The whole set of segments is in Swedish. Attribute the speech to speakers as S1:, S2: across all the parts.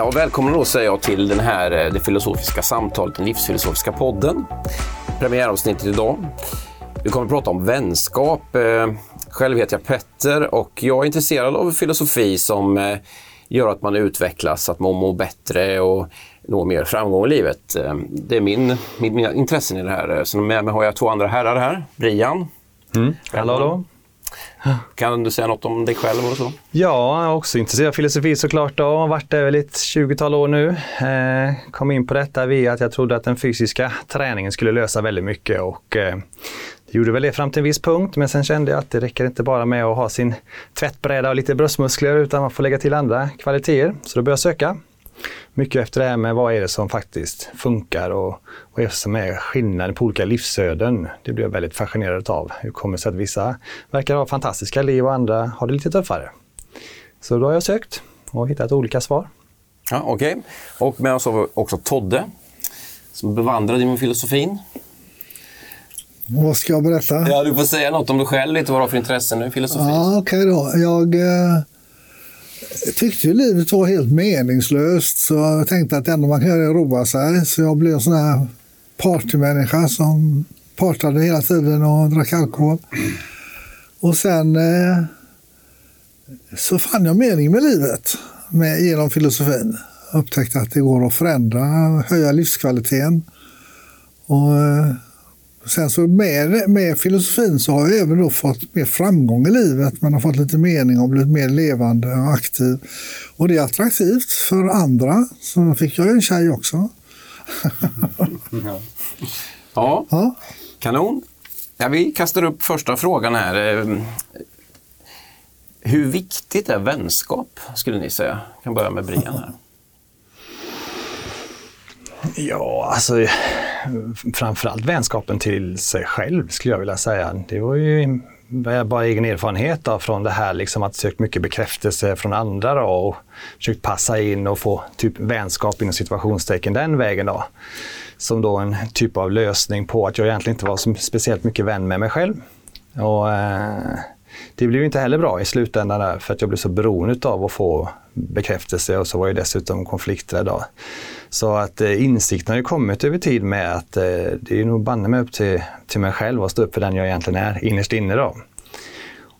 S1: Ja, välkommen då säger jag till den här eh, det filosofiska samtalet, den livsfilosofiska podden. Premiäravsnittet idag. Vi kommer att prata om vänskap. Eh, själv heter jag Petter och jag är intresserad av filosofi som eh, gör att man utvecklas, att man mår bättre och når mer framgång i livet. Det är min, min, mina intressen i det här. Så med mig har jag två andra herrar här. Brian.
S2: Mm. Hallå, hallå.
S1: Kan du säga något om dig själv och så?
S2: Ja, jag är också intresserad av filosofi såklart. Jag har varit där väl ett 20-tal år nu. Eh, kom in på detta via att jag trodde att den fysiska träningen skulle lösa väldigt mycket och eh, det gjorde väl det fram till en viss punkt, men sen kände jag att det räcker inte bara med att ha sin tvättbräda och lite bröstmuskler utan man får lägga till andra kvaliteter. Så då började jag söka mycket efter det här med vad är det som faktiskt funkar och vad är det som är skillnaden på olika livsöden. Det blev jag väldigt fascinerad av. Hur kommer det sig att vissa verkar ha fantastiska liv och andra har det lite tuffare? Så då har jag sökt och hittat olika svar.
S1: Ja, Okej. Okay. Och med oss har vi också Todde som bevandrad inom filosofin.
S3: Vad ska jag berätta?
S1: Ja, du får säga något om dig själv, lite vad du har för intressen i filosofi.
S3: Ja, Okej okay då. Jag eh, tyckte ju livet var helt meningslöst så jag tänkte att det enda man kan göra är att roa sig. Så jag blev en sån här partymänniska som partade hela tiden och drack alkohol. Och sen eh, så fann jag mening med livet med, genom filosofin. Jag upptäckte att det går att förändra, höja livskvaliteten. Och, eh, Sen så med, med filosofin så har jag även då fått mer framgång i livet. Man har fått lite mening och blivit mer levande och aktiv. Och det är attraktivt för andra. Så fick jag en tjej också.
S1: ja. ja, kanon. Ja, vi kastar upp första frågan här. Eh, hur viktigt är vänskap, skulle ni säga? Jag kan börja med Brian här.
S2: Ja, alltså framförallt vänskapen till sig själv skulle jag vilja säga. Det var ju bara egen erfarenhet då, från det här liksom att sökt mycket bekräftelse från andra då, och försökt passa in och få typ vänskap inom situationstecken den vägen. Då. Som då en typ av lösning på att jag egentligen inte var så speciellt mycket vän med mig själv. Och, eh, det blev inte heller bra i slutändan där, för att jag blev så beroende av att få bekräftelse och så var jag dessutom konflikträdd. Så att eh, insikten har ju kommit över tid med att eh, det är nog banne mig upp till, till mig själv att stå upp för den jag egentligen är innerst inne. Då.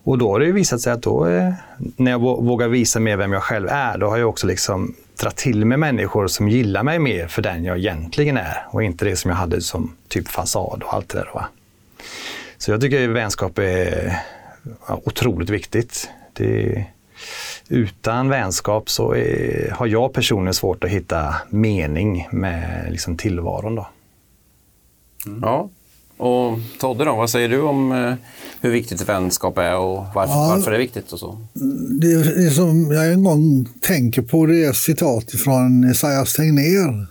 S2: Och då har det ju visat sig att då, eh, när jag vågar visa mer vem jag själv är, då har jag också liksom dragit till mig människor som gillar mig mer för den jag egentligen är och inte det som jag hade som typ fasad och allt det där. Va? Så jag tycker att vänskap är otroligt viktigt. Det, utan vänskap så är, har jag personligen svårt att hitta mening med liksom tillvaron. Då.
S1: Mm. Ja, och Todde då, vad säger du om eh, hur viktigt vänskap är och varför, ja, varför det är viktigt? och så?
S3: Det, det som jag en gång tänker på det är ett citat från Esaias Tegnér.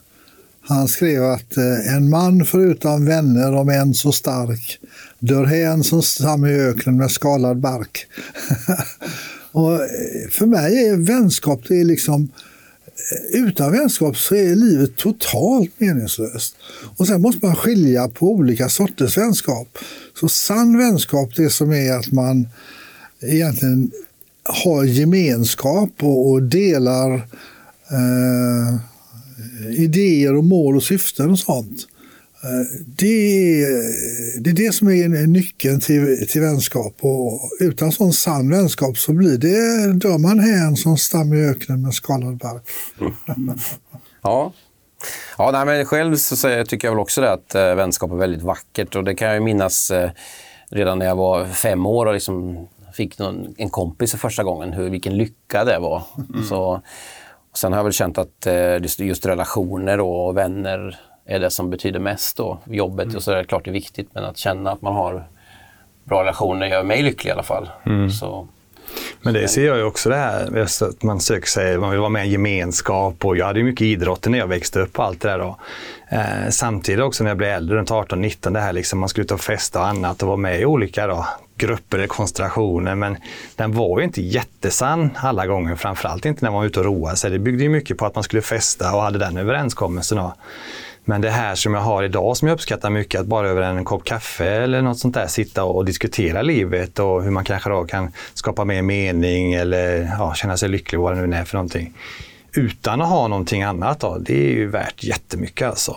S3: Han skrev att eh, en man förutan vänner, om än så stark, dör hän som stam i öknen med skalad bark. Och eh, för mig är vänskap, det är liksom eh, utan vänskap så är livet totalt meningslöst. Och sen måste man skilja på olika sorters vänskap. Så sann vänskap, det som är att man egentligen har gemenskap och, och delar eh, idéer och mål och syften och sånt. Det är, det är det som är nyckeln till, till vänskap. Och utan sån sann vänskap så blir det, dör man hän som stam i öknen med skalad bark.
S1: ja, Ja, nej, men själv så tycker jag väl också det att äh, vänskap är väldigt vackert och det kan jag minnas äh, redan när jag var fem år och liksom fick någon, en kompis för första gången, hur, vilken lycka det var. Mm. Så, sen har jag väl känt att äh, just relationer och vänner är det som betyder mest då. Jobbet mm. och så är det klart det är viktigt men att känna att man har bra relationer gör mig lycklig i alla fall. Mm. Så,
S2: men det ser jag ju också det här, att man söker sig, man vill vara med i en gemenskap och jag hade ju mycket idrott när jag växte upp och allt det där. Då. Eh, samtidigt också när jag blev äldre, runt 18-19, det här liksom, man skulle ut och festa och annat och vara med i olika då, grupper eller konstellationer. Men den var ju inte jättesann alla gånger, framförallt inte när man var ute och roade sig. Det byggde ju mycket på att man skulle festa och hade den överenskommelsen. Då. Men det här som jag har idag som jag uppskattar mycket, att bara över en kopp kaffe eller något sånt där sitta och diskutera livet och hur man kanske då kan skapa mer mening eller ja, känna sig lycklig, vad det nu är för någonting. utan att ha någonting annat, då, det är ju värt jättemycket alltså.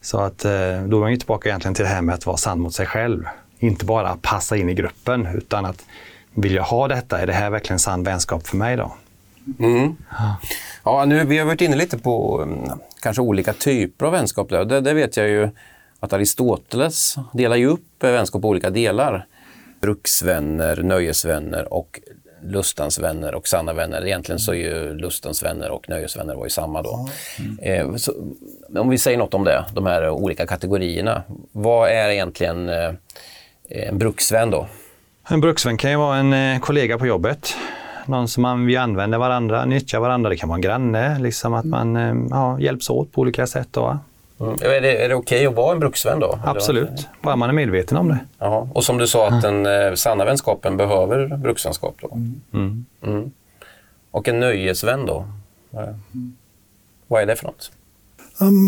S2: Så att eh, då är man ju tillbaka egentligen till det här med att vara sann mot sig själv. Inte bara passa in i gruppen, utan att vill jag ha detta? Är det här verkligen sann vänskap för mig då?
S1: Mm. Ja, nu, vi har varit inne lite på um, kanske olika typer av vänskap. Det, det vet jag ju att Aristoteles delar ju upp vänskap på olika delar. Bruksvänner, nöjesvänner och lustans vänner och sanna vänner. Egentligen så är ju lustans vänner och nöjesvänner var ju samma då. Mm. Eh, så, om vi säger något om det, de här olika kategorierna. Vad är egentligen eh, en bruksvän då?
S2: En bruksvän kan ju vara en eh, kollega på jobbet. Någon som man, vi använder varandra, nyttjar varandra. Det kan vara en granne, liksom att man eh, ja, hjälps åt på olika sätt. Då.
S1: Mm. Är det, är det okej okay att vara en bruksvän då?
S2: Absolut, bara man är medveten om det.
S1: Jaha. Och som du sa att den eh, sanna vänskapen behöver bruksvänskap då? Mm. Mm. Och en nöjesvän då? Vad är det för något?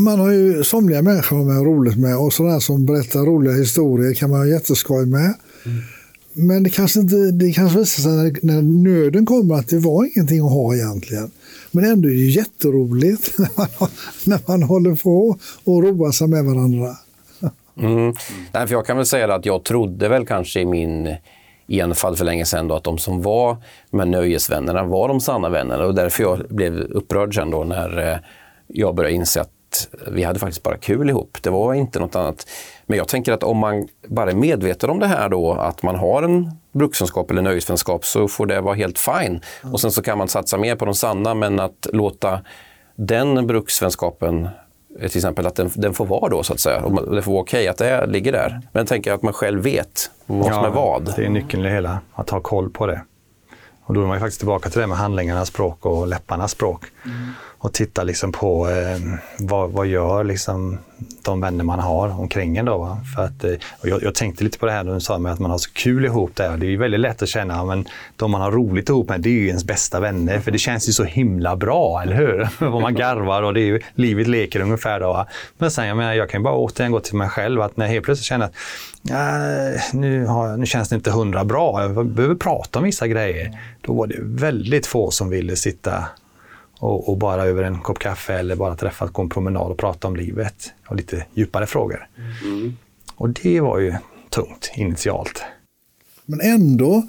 S3: Man har ju somliga människor man har roligt med och sådana som berättar roliga historier kan man ha jätteskoj med. Men det kanske, inte, det kanske visar sig när, när nöden kommer att det var ingenting att ha egentligen. Men ändå är det jätteroligt när man, när man håller på och roar sig med varandra.
S1: Mm. Nej, för jag kan väl säga att jag trodde väl kanske i min enfald för länge sedan då, att de som var de här nöjesvännerna var de sanna vännerna och därför jag blev upprörd sen då när eh, jag började inse att vi hade faktiskt bara kul ihop. Det var inte något annat. Men jag tänker att om man bara är medveten om det här då, att man har en bruksvänskap eller nöjesvänskap, så får det vara helt fine. Och sen så kan man satsa mer på de sanna, men att låta den bruksvänskapen eh, till exempel att den, den får vara då så att säga. Och det får vara okej okay att det ligger där. Men jag tänker att man själv vet vad ja, som är vad.
S2: Det är nyckeln i det hela, att ha koll på det. Och då är man faktiskt tillbaka till det med handlingarnas språk och läpparnas språk. Mm. Och titta liksom på eh, vad, vad gör liksom de vänner man har omkring en. Då, För att, eh, jag, jag, tänkte lite på det här när du sa med att man har så kul ihop där. Det är ju väldigt lätt att känna att de man har roligt ihop med, det är ju ens bästa vänner. För det känns ju så himla bra, eller hur? Vad man garvar och det är ju, livet leker ungefär. Då. Men sen, jag, menar, jag kan bara återigen gå till mig själv. Att när jag helt plötsligt känner att äh, nu, har, nu känns det inte hundra bra, jag behöver prata om vissa grejer. Då var det väldigt få som ville sitta och, och, bara över en kopp kaffe eller bara träffas, gå en promenad och prata om livet och lite djupare frågor. Mm. Och det var ju tungt initialt.
S3: Men ändå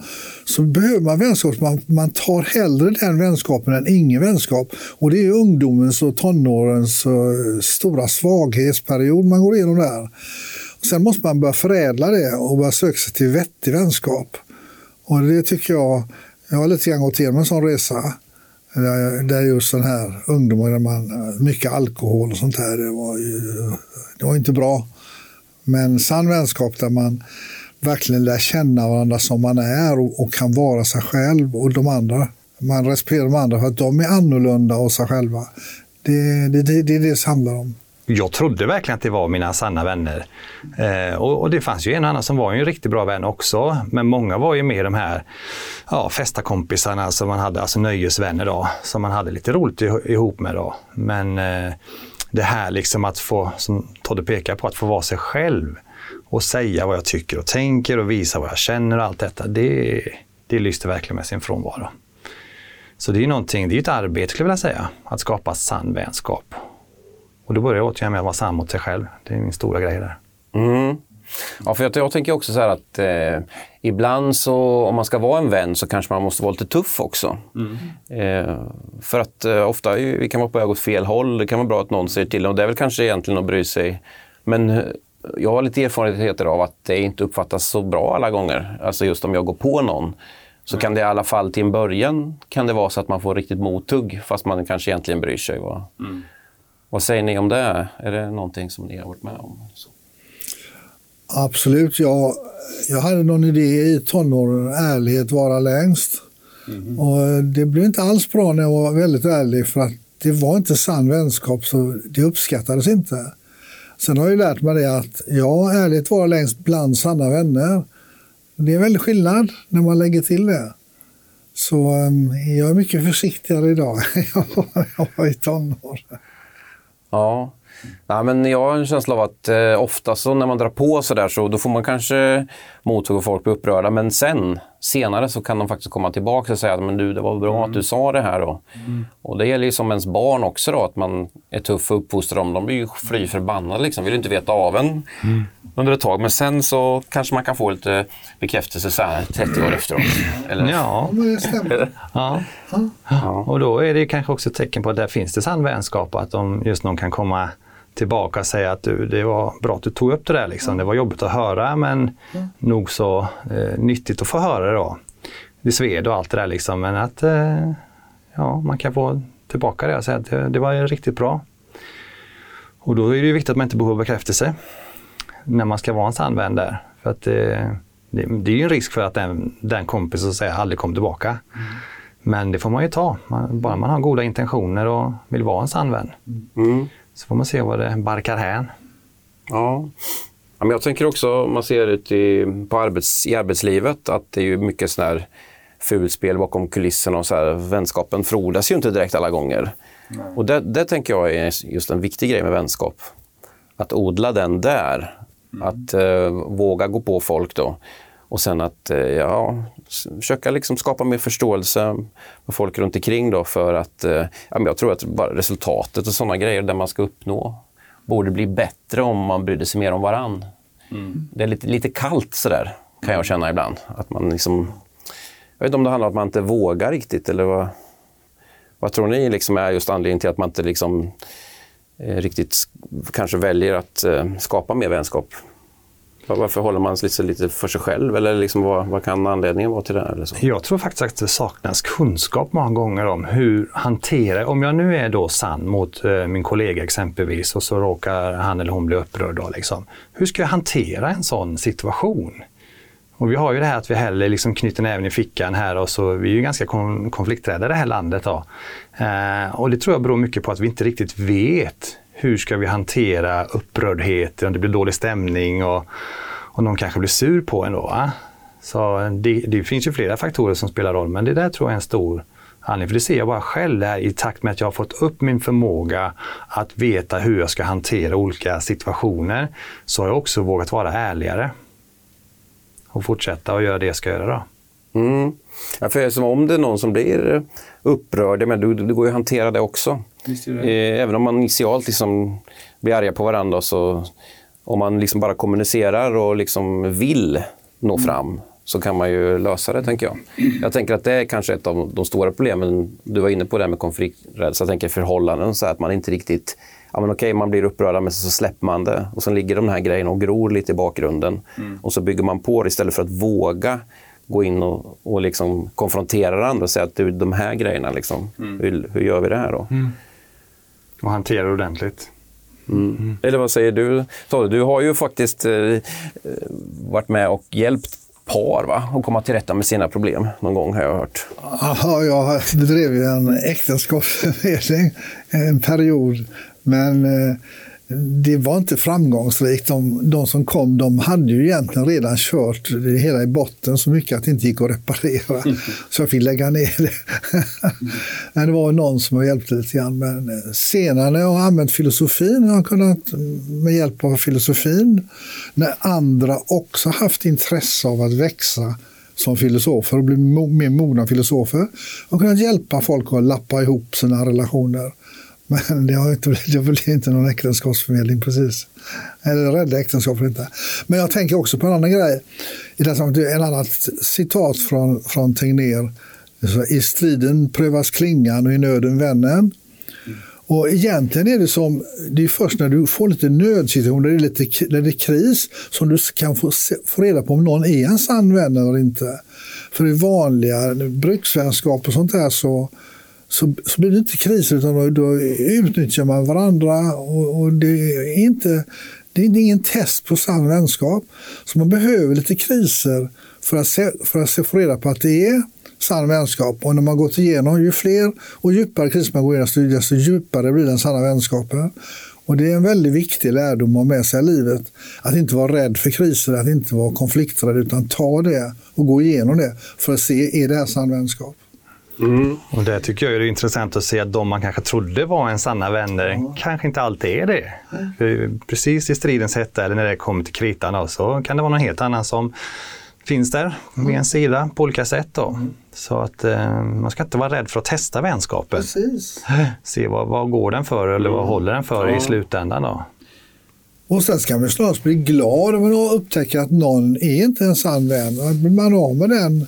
S3: så behöver man vänskap. Man, man tar hellre den vänskapen än ingen vänskap. Och det är ungdomens och tonårens uh, stora svaghetsperiod man går igenom där. Och sen måste man börja förädla det och börja söka sig till vettig vänskap. Och det tycker jag, jag har lite grann gått igenom en sån resa. Där just den här ungdomar, där man, mycket alkohol och sånt här, det var, ju, det var inte bra. Men sann vänskap där man verkligen lär känna varandra som man är och, och, kan vara sig själv och de andra. Man respekterar de andra för att de är annorlunda och sig själva. Det, det, det, det är det det handlar om
S2: jag trodde verkligen att det var mina sanna vänner. Eh, och, och, det fanns ju en annan som var en riktigt bra vän också. Men många var ju mer de här ja, festakompisarna som man hade, alltså nöjesvänner då, som man hade lite roligt ihop med då. Men eh, det här liksom att få, som Todde pekar på, att få vara sig själv och säga vad jag tycker och tänker och visa vad jag känner och allt detta. Det, det lyste verkligen med sin frånvaro. Så det är någonting, det är ett arbete skulle jag vilja säga, att skapa sann vänskap. Och då börjar jag återigen med att vara sann mot sig själv. Det är min stora grej där.
S1: Mm. Ja, för jag, jag, tänker också så här att eh, ibland så om man ska vara en vän så kanske man måste vara lite tuff också. Mm. Eh, för att eh, ofta vi kan vara på väg åt fel håll. Det kan vara bra att någon säger till och det är väl kanske egentligen att bry sig. Men eh, jag har lite erfarenheter av att det inte uppfattas så bra alla gånger. Alltså just om jag går på någon så mm. kan det i alla fall till en början kan det vara så att man får riktigt mothugg fast man kanske egentligen bryr sig. Va? Mm. Vad säger ni om det? Är det någonting som ni har varit med om?
S3: Absolut. Jag, jag hade någon idé i tonåren, ärlighet vara längst. Mm. Och det blev inte alls bra när jag var väldigt ärlig för att det var inte sann vänskap så det uppskattades inte. Sen har jag lärt mig det att ja, ärlighet vara längst bland sanna vänner. Det är en väldig skillnad när man lägger till det. Så um, jag är mycket försiktigare idag än jag var i tonåren.
S1: Ja. Nej, men jag har en känsla av att eh, ofta så när man drar på så där så då får man kanske mothugg och folk blir upprörda. Men sen senare så kan de faktiskt komma tillbaka och säga att men du, det var bra att du sa det här. Då. Och det gäller ju som ens barn också då, att man är tuff och uppfostrar dem. De blir ju fly förbannade liksom, vill inte veta av en under ett tag. Men sen så kanske man kan få lite bekräftelse så här 30 år efteråt. Eller?
S2: Ja,
S3: stämmer.
S2: ja. Och då är det kanske också ett tecken på att där finns det sann vänskap. Att de, just någon kan komma tillbaka och säga att du, det var bra att du tog upp det där. Liksom. Det var jobbigt att höra men nog så eh, nyttigt att få höra det då. Det sved och allt det där liksom. Men att eh, ja, man kan få tillbaka det och säga att det, det var riktigt bra. Och då är det viktigt att man inte behöver bekräftelse när man ska vara en sann vän där. För att eh, det, det är ju en risk för att den, den kompisen säga aldrig kommer tillbaka. Men det får man ju ta. Man, bara man har goda intentioner och vill vara en sann vän.
S1: Mm.
S2: Så får man se vad det barkar hän.
S1: Ja. Ja, men jag tänker också, om man ser ut i, på arbets, i arbetslivet, att det är ju mycket sån här fulspel bakom kulisserna och så här, vänskapen frodas ju inte direkt alla gånger. Och det, det tänker jag är just en viktig grej med vänskap. Att odla den där. Att eh, våga gå på folk då. Och sen att eh, ja, försöka liksom skapa mer förståelse med folk runt omkring då för att eh, jag tror att bara resultatet och sådana grejer där man ska uppnå borde bli bättre om man brydde sig mer om varann. Det är lite, lite kallt sådär kan jag känna ibland. Att man liksom, jag vet inte om det handlar om att man inte vågar riktigt eller vad, vad tror ni liksom är just anledningen till att man inte liksom, eh, riktigt sk- kanske väljer att eh, skapa mer vänskap? Varför håller man sig lite, lite för sig själv? Eller liksom vad, vad kan anledningen vara till det? Eller så?
S2: Jag tror faktiskt att det saknas kunskap många gånger om hur hantera, om jag nu är då sann mot eh, min kollega exempelvis och så råkar han eller hon bli upprörd. Då, liksom. Hur ska jag hantera en sån situation? Och vi har ju det här att vi hellre liksom knyter näven i fickan här och så vi är ju ganska kon- konflikträdda i det här landet. Då. Eh, och det tror jag beror mycket på att vi inte riktigt vet hur ska vi hantera upprördhet, om det blir dålig stämning och, och någon kanske blir sur på en då. Va? Så det, det finns ju flera faktorer som spelar roll, men det där tror jag är en stor anledning. För det ser jag bara själv där i takt med att jag har fått upp min förmåga att veta hur jag ska hantera olika situationer, så har jag också vågat vara ärligare. Och fortsätta att göra det jag ska göra då.
S1: Mm. Ja, för som om det är någon som blir upprörd, men du, du går ju att hantera det också. Eh, Även om man initialt liksom blir arga på varandra, så om man liksom bara kommunicerar och liksom vill nå fram, så kan man ju lösa det, tänker jag. Jag tänker att det är kanske ett av de stora problemen. Du var inne på det här med konflikträdsla. Jag tänker förhållanden, så att man inte riktigt... Ja, men okej, man blir upprörd, men så släpper man det. Och sen ligger de här grejerna och gror lite i bakgrunden. Och så bygger man på det istället för att våga gå in och, och liksom konfrontera varandra och säga att du, de här grejerna, liksom, hur, hur gör vi det här då?
S2: Och hantera ordentligt.
S1: Mm. Eller vad säger du? Du har ju faktiskt eh, eh, varit med och hjälpt par va? att komma till rätta med sina problem någon gång har jag hört.
S3: Ja, jag bedrev ju en äktenskapsförmedling en period. Men eh, det var inte framgångsrikt. De, de som kom de hade ju egentligen redan kört det hela i botten så mycket att det inte gick att reparera. Så jag fick lägga ner det. Men det var någon som hjälpte lite grann. Men eh, senare när jag har använt filosofin, jag har kunnat med hjälp av filosofin, när andra också haft intresse av att växa som filosofer och bli mer mogna filosofer och kunnat hjälpa folk att lappa ihop sina relationer. Men det har inte, blivit- det blir inte någon äktenskapsförmedling precis. Eller rädda äktenskapet inte. Men jag tänker också på en annan grej. I det här en annat citat från, från Tegnér. I striden prövas klingan och i nöden vännen. Och egentligen är det som, det är först när du får lite nödsituation, när det är lite när det är kris, som du kan få, se, få reda på om någon är en sann vän eller inte. För i vanliga bruksvänskap och sånt där så, så, så blir det inte kriser utan då, då utnyttjar man varandra och, och det är inte det är ingen test på sann vänskap. Så man behöver lite kriser för att, se, för att se, få reda på att det är sann vänskap. Och när man gått igenom, ju fler och djupare kriser man går igenom, desto djupare blir den sanna vänskapen. Och det är en väldigt viktig lärdom att ha med sig i livet. Att inte vara rädd för kriser, att inte vara konflikträdd, utan ta det och gå igenom det för att se, är det här sann vänskap?
S2: Och där tycker jag det är intressant att se att de man kanske trodde var en sanna vänner kanske inte alltid är det. För precis i stridens hetta eller när det kommer till kritan då, så kan det vara någon helt annan som finns där med en sida på olika sätt. Då. Så att eh, man ska inte vara rädd för att testa vänskapen.
S3: Precis.
S2: Se vad, vad går den för eller vad håller den för i slutändan. Då.
S3: Och sen ska man snarast bli glad om man upptäcker att någon är inte en sann vän. Blir man av med den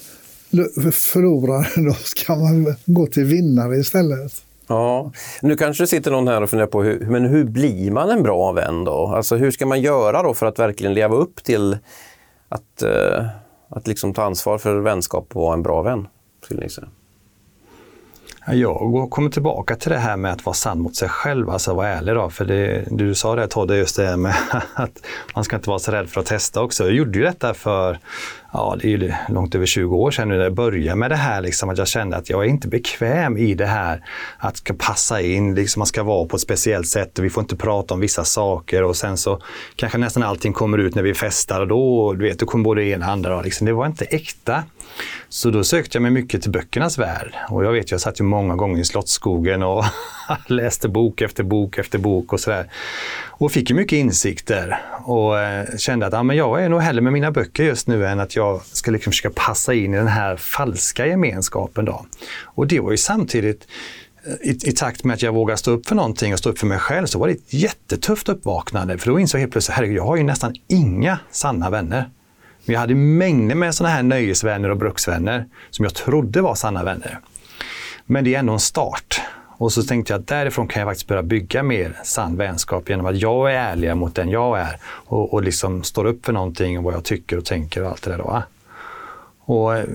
S3: förloraren då ska man gå till vinnare istället.
S1: Ja, nu kanske det sitter någon här och funderar på hur, men hur blir man en bra vän då? Alltså hur ska man göra då för att verkligen leva upp till att, eh, att liksom ta ansvar för vänskap och vara en bra vän? Skulle ni säga?
S2: Jag kommer tillbaka till det här med att vara sann mot sig själv, alltså vara ärlig. Då. För det, du sa det Todd, just det med att man ska inte vara så rädd för att testa också. Jag gjorde ju detta för ja, det är ju långt över 20 år sedan nu när jag började med det här. Liksom, att jag kände att jag är inte bekväm i det här att ska passa in, liksom, man ska vara på ett speciellt sätt och vi får inte prata om vissa saker och sen så kanske nästan allting kommer ut när vi festar och då, du vet, då kommer både det ena och andra. Liksom. Det var inte äkta. Så då sökte jag mig mycket till böckernas värld. Och jag vet, jag satt ju många gånger i Slottsskogen och läste bok efter bok efter bok och sådär. Och fick ju mycket insikter och eh, kände att ja, men jag är nog hellre med mina böcker just nu än att jag ska liksom försöka passa in i den här falska gemenskapen. Då. Och det var ju samtidigt eh, i, i, takt med att jag vågade stå upp för någonting och stå upp för mig själv så var det ett jättetufft uppvaknande. För då insåg jag helt plötsligt, herregud, jag har ju nästan inga sanna vänner. Men jag hade mängder med sådana här nöjesvänner och bruksvänner som jag trodde var sanna vänner. Men det är ändå en start. Och så tänkte jag att därifrån kan jag faktiskt börja bygga mer sann vänskap genom att jag är ärlig mot den jag är och, och liksom står upp för någonting och vad jag tycker och tänker och allt det där. Då. Och eh,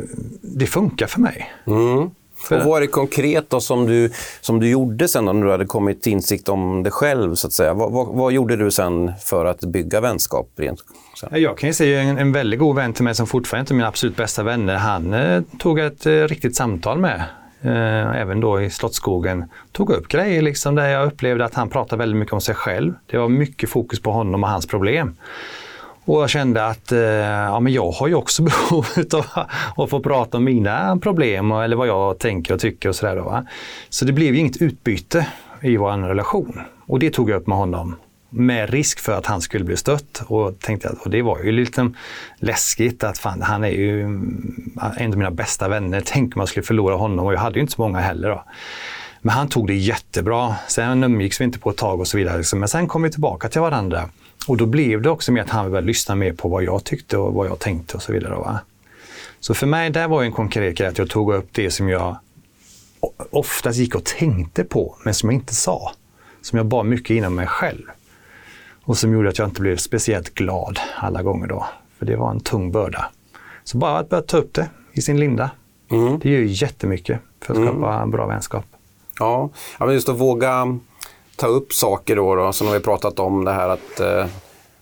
S2: det funkar för mig.
S1: Mm. För... Och vad är det konkret då som du, som du gjorde sen när du hade kommit till insikt om dig själv? så att säga? Vad, vad, vad, gjorde du sen för att bygga vänskap? Rent,
S2: Jag kan ju säga en, en väldigt god vän till mig som fortfarande är min absolut bästa vänner. Han eh, tog ett eh, riktigt samtal med eh, även då i Slottsskogen, tog upp grejer liksom där jag upplevde att han pratade väldigt mycket om sig själv. Det var mycket fokus på honom och hans problem. Och jag kände att eh, ja, men jag har ju också behov av att få prata om mina problem eller vad jag tänker och tycker och sådär. Så det blev ju inget utbyte i vår relation. Och det tog jag upp med honom med risk för att han skulle bli stött. Och, tänkte att, och det var ju lite läskigt att fan, han är ju mm, en av mina bästa vänner. Tänk om jag skulle förlora honom och jag hade ju inte så många heller. Då. Men han tog det jättebra. Sen umgicks vi inte på ett tag och så vidare. Liksom. Men sen kom vi tillbaka till varandra. Och då blev det också med att han började lyssna mer på vad jag tyckte och vad jag tänkte och så vidare. Va? Så för mig, där var en konkret grej att jag tog upp det som jag oftast gick och tänkte på, men som jag inte sa. Som jag bar mycket inom mig själv. Och som gjorde att jag inte blev speciellt glad alla gånger då. För det var en tung börda. Så bara att börja ta upp det i sin linda. Mm. Det gör ju jättemycket för att mm. skapa mm. bra vänskap.
S1: Ja, men just att våga ta upp saker då, då som har vi pratat om det här att eh,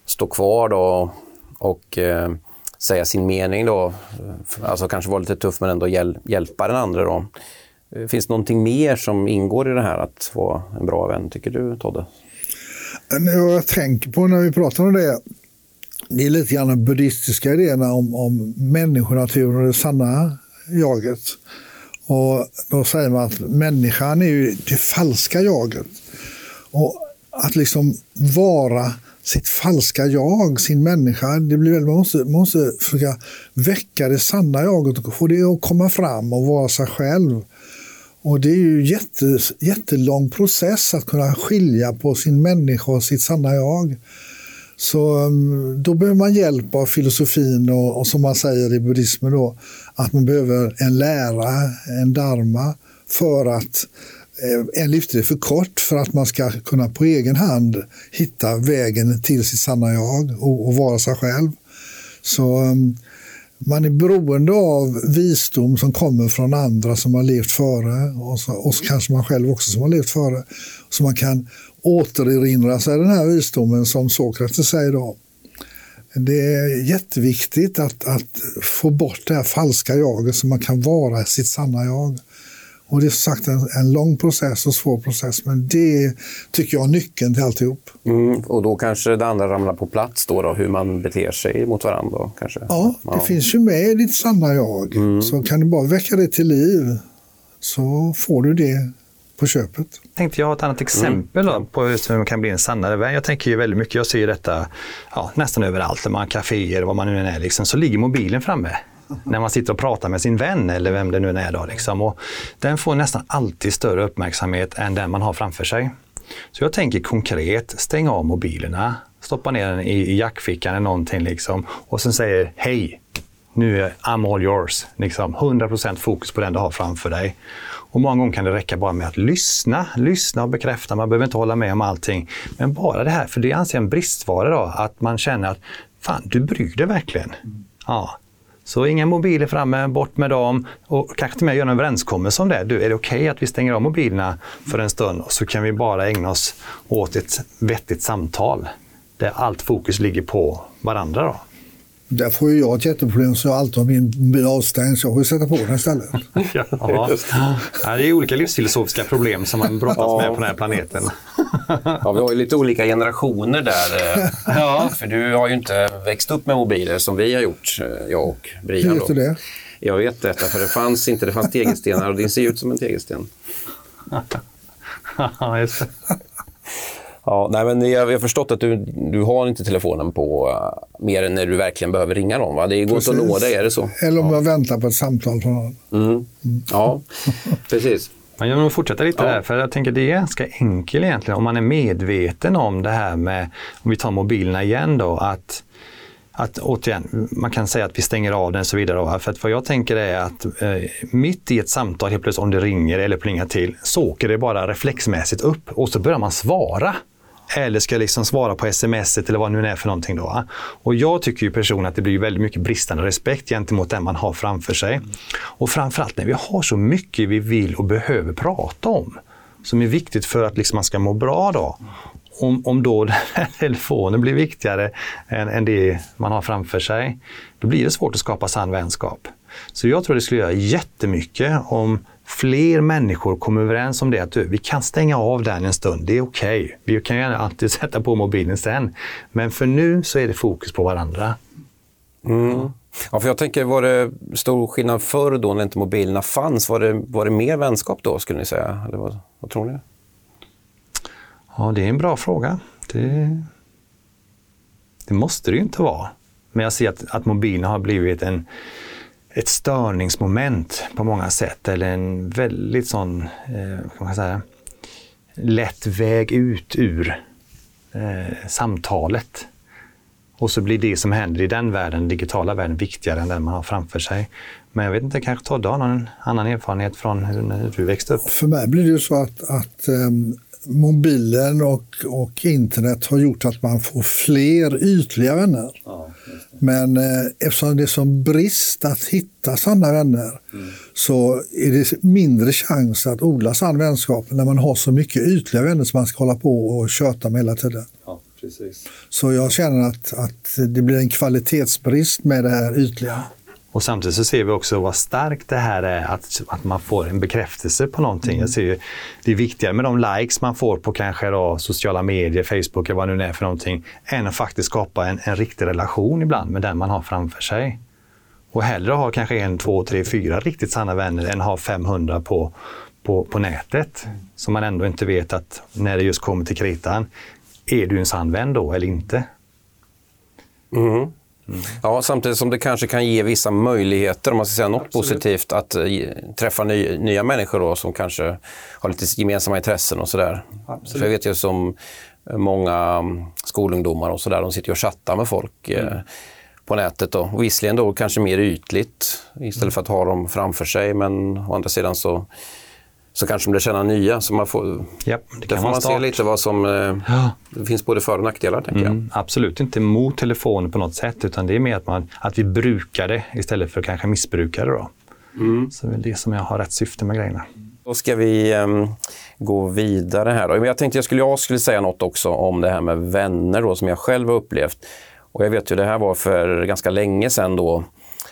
S1: stå kvar då och eh, säga sin mening då. Alltså kanske vara lite tuff men ändå hjäl hjälpa den andra då. Eh, finns det någonting mer som ingår i det här att vara en bra vän, tycker du Todde?
S3: Eh, jag tänker på när vi pratar om det, det är lite grann de buddhistiska idéerna om, om människonaturen och det sanna jaget. Och då säger man att människan är ju det falska jaget. Och att liksom vara sitt falska jag, sin människa, det blir väl, man måste, man måste försöka väcka det sanna jaget och få det att komma fram och vara sig själv. Och det är ju jätte, jättelång process att kunna skilja på sin människa och sitt sanna jag. Så mm, då behöver man hjälp av filosofin och, och som man säger i buddhismen då, att man behöver en lära, en dharma, för att eh, Eh, en livstid är för kort för att man ska kunna på egen hand hitta vägen till sitt sanna jag och, och vara sig själv. Så um, man är beroende av visdom som kommer från andra som har levt före och så, och så kanske man själv också som har levt före. Så man kan återerinra sig den här visdomen som Sokrates säger då. Det är jätteviktigt att, att få bort det här falska jaget så man kan vara sitt sanna jag. Och det är som sagt en, en lång process och svår process, men det tycker jag är nyckeln till alltihop.
S1: Mm, och då kanske det andra ramlar på plats då, då hur man beter sig mot varandra? Kanske.
S3: Ja, det ja. finns ju med i ditt sanna jag. Mm. Så kan du bara väcka det till liv så får du det på köpet.
S2: tänkte jag ha ett annat exempel då, på hur man kan bli en sannare vän. Jag tänker ju väldigt mycket, jag ser ju detta ja, nästan överallt, där man har kaféer, vad man nu än är, liksom, så ligger mobilen framme. När man sitter och pratar med sin vän eller vem det nu än är. Då, liksom. och den får nästan alltid större uppmärksamhet än den man har framför sig. Så jag tänker konkret, stäng av mobilerna, stoppa ner den i, i jackfickan eller någonting liksom, och sen säger hej, nu är I'm all yours. Liksom, 100% fokus på den du har framför dig. Och många gånger kan det räcka bara med att lyssna, lyssna och bekräfta. Man behöver inte hålla med om allting. Men bara det här, för det anser jag en bristvara då, att man känner att fan, du bryr dig verkligen. Ja. Så inga mobiler framme, bort med dem och kanske till och med göra en överenskommelse om det. Du, är det okej okay att vi stänger av mobilerna för en stund och så kan vi bara ägna oss åt ett vettigt samtal där allt fokus ligger på varandra. Då.
S3: Där får ju jag ett jätteproblem så jag alltid har min bil avstängd så jag får sätta på den istället.
S2: ja, ja, det är olika livsfilosofiska problem som man brottas ja. med på den här planeten.
S1: ja, vi har ju lite olika generationer där. Eh. ja. För du har ju inte växt upp med mobiler som vi har gjort, eh, jag och Brian.
S3: Hur vet du det?
S1: Jag vet detta, för det fanns inte, det fanns tegelstenar och din ser ut som en tegelsten.
S2: Ja, just det.
S1: Ja, nej, men jag har förstått att du, du har inte telefonen på uh, mer än när du verkligen behöver ringa någon. Va? Det går inte att nå dig, är det så?
S3: Eller om ja. jag väntar på ett samtal från någon.
S1: Mm. Mm. Ja, precis.
S2: Men jag vill fortsätta lite ja. där, för jag tänker det är ganska enkelt egentligen om man är medveten om det här med, om vi tar mobilerna igen då, att att återigen, man kan säga att vi stänger av den och så vidare. Då, för att vad jag tänker är att eh, mitt i ett samtal, helt plötsligt om det ringer eller plingar till, så åker det bara reflexmässigt upp och så börjar man svara. Eller ska liksom svara på sms eller vad det nu är för någonting. Då. Och jag tycker ju personligen att det blir väldigt mycket bristande respekt gentemot den man har framför sig. Och framförallt när vi har så mycket vi vill och behöver prata om som är viktigt för att liksom man ska må bra. Då om, om då telefonen blir viktigare än, än det man har framför sig, då blir det svårt att skapa sann vänskap. Så jag tror det skulle göra jättemycket om fler människor kom överens om det att du, vi kan stänga av den en stund, det är okej. Okay. Vi kan gärna alltid sätta på mobilen sen. Men för nu så är det fokus på varandra.
S1: Mm. Ja, för jag tänker, var det stor skillnad förr då när inte mobilerna fanns? Var det, var det mer vänskap då, skulle ni säga? Eller vad, vad tror ni?
S2: Ja, det är en bra fråga. Det, det måste det ju inte vara. Men jag ser att, att mobilen har blivit en, ett störningsmoment på många sätt. Eller en väldigt sån, eh, kan man säga, lätt väg ut ur eh, samtalet. Och så blir det som händer i den världen, den digitala världen, viktigare än den man har framför sig. Men jag vet inte, kanske Todde har någon annan erfarenhet från hur, hur du växte upp?
S3: För mig blir det ju så att, att um mobilen och, och internet har gjort att man får fler ytliga vänner. Ja, Men eh, eftersom det är som brist att hitta sanna vänner mm. så är det mindre chans att odla sann vänskap när man har så mycket ytliga vänner som man ska hålla på och köta med hela tiden.
S1: Ja, precis.
S3: Så jag känner att, att det blir en kvalitetsbrist med det här ytliga.
S2: Och samtidigt så ser vi också vad starkt det här är att, att man får en bekräftelse på någonting. Mm. Jag ser ju, det är viktigare med de likes man får på kanske då sociala medier, Facebook eller vad det nu är för någonting, än att faktiskt skapa en, en riktig relation ibland med den man har framför sig. Och hellre ha kanske en, två, tre, fyra riktigt sanna vänner än ha 500 på, på, på nätet. Som man ändå inte vet att när det just kommer till kritan, är du en sann vän då eller inte?
S1: Mm. Mm. Ja, samtidigt som det kanske kan ge vissa möjligheter, om man ska säga något Absolut. positivt, att uh, träffa ny, nya människor då, som kanske har lite gemensamma intressen och sådär. För jag vet ju som många um, skolungdomar och sådär, de sitter och chattar med folk uh, på nätet. Då. Och visserligen då kanske mer ytligt istället mm. för att ha dem framför sig, men å andra sidan så så kanske de känna nya. Så man får,
S2: Japp,
S1: det där får man se lite vad som... Eh, ja. Det finns både för och nackdelar, tänker mm,
S2: jag. Absolut inte mot telefonen på något sätt, utan det är mer att, man, att vi brukar det istället för att kanske missbruka det. Då. Mm. Så det är det som jag har rätt syfte med grejerna.
S1: Då ska vi um, gå vidare här. Då. Jag tänkte jag skulle, jag skulle säga något också om det här med vänner då, som jag själv har upplevt. Och jag vet ju, det här var för ganska länge sedan då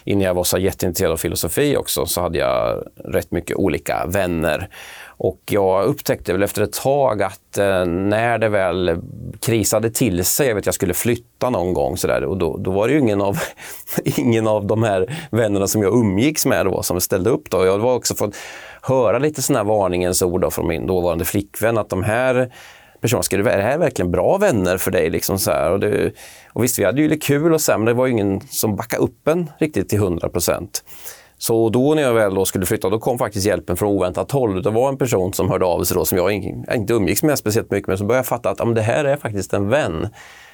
S1: innan jag var så jätteintresserad av filosofi också, så hade jag rätt mycket olika vänner. Och jag upptäckte väl efter ett tag att eh, när det väl krisade till sig, jag vet jag skulle flytta någon gång så där, och då, då var det ju ingen av, ingen av de här vännerna som jag umgicks med då som ställde upp. Då. Jag var också fått höra lite sådana här varningens ord då från min dåvarande flickvän att de här person, ska det, är det här verkligen bra vänner för dig? Liksom så här? Och, det, och visst, vi hade ju lite kul och så men det var ju ingen som backade upp en riktigt till 100 procent. Så då när jag väl då skulle flytta, då kom faktiskt hjälpen från oväntat håll. Det var en person som hörde av sig då, som jag inte umgicks med speciellt mycket, men som började fatta att ja, det här är faktiskt en vän.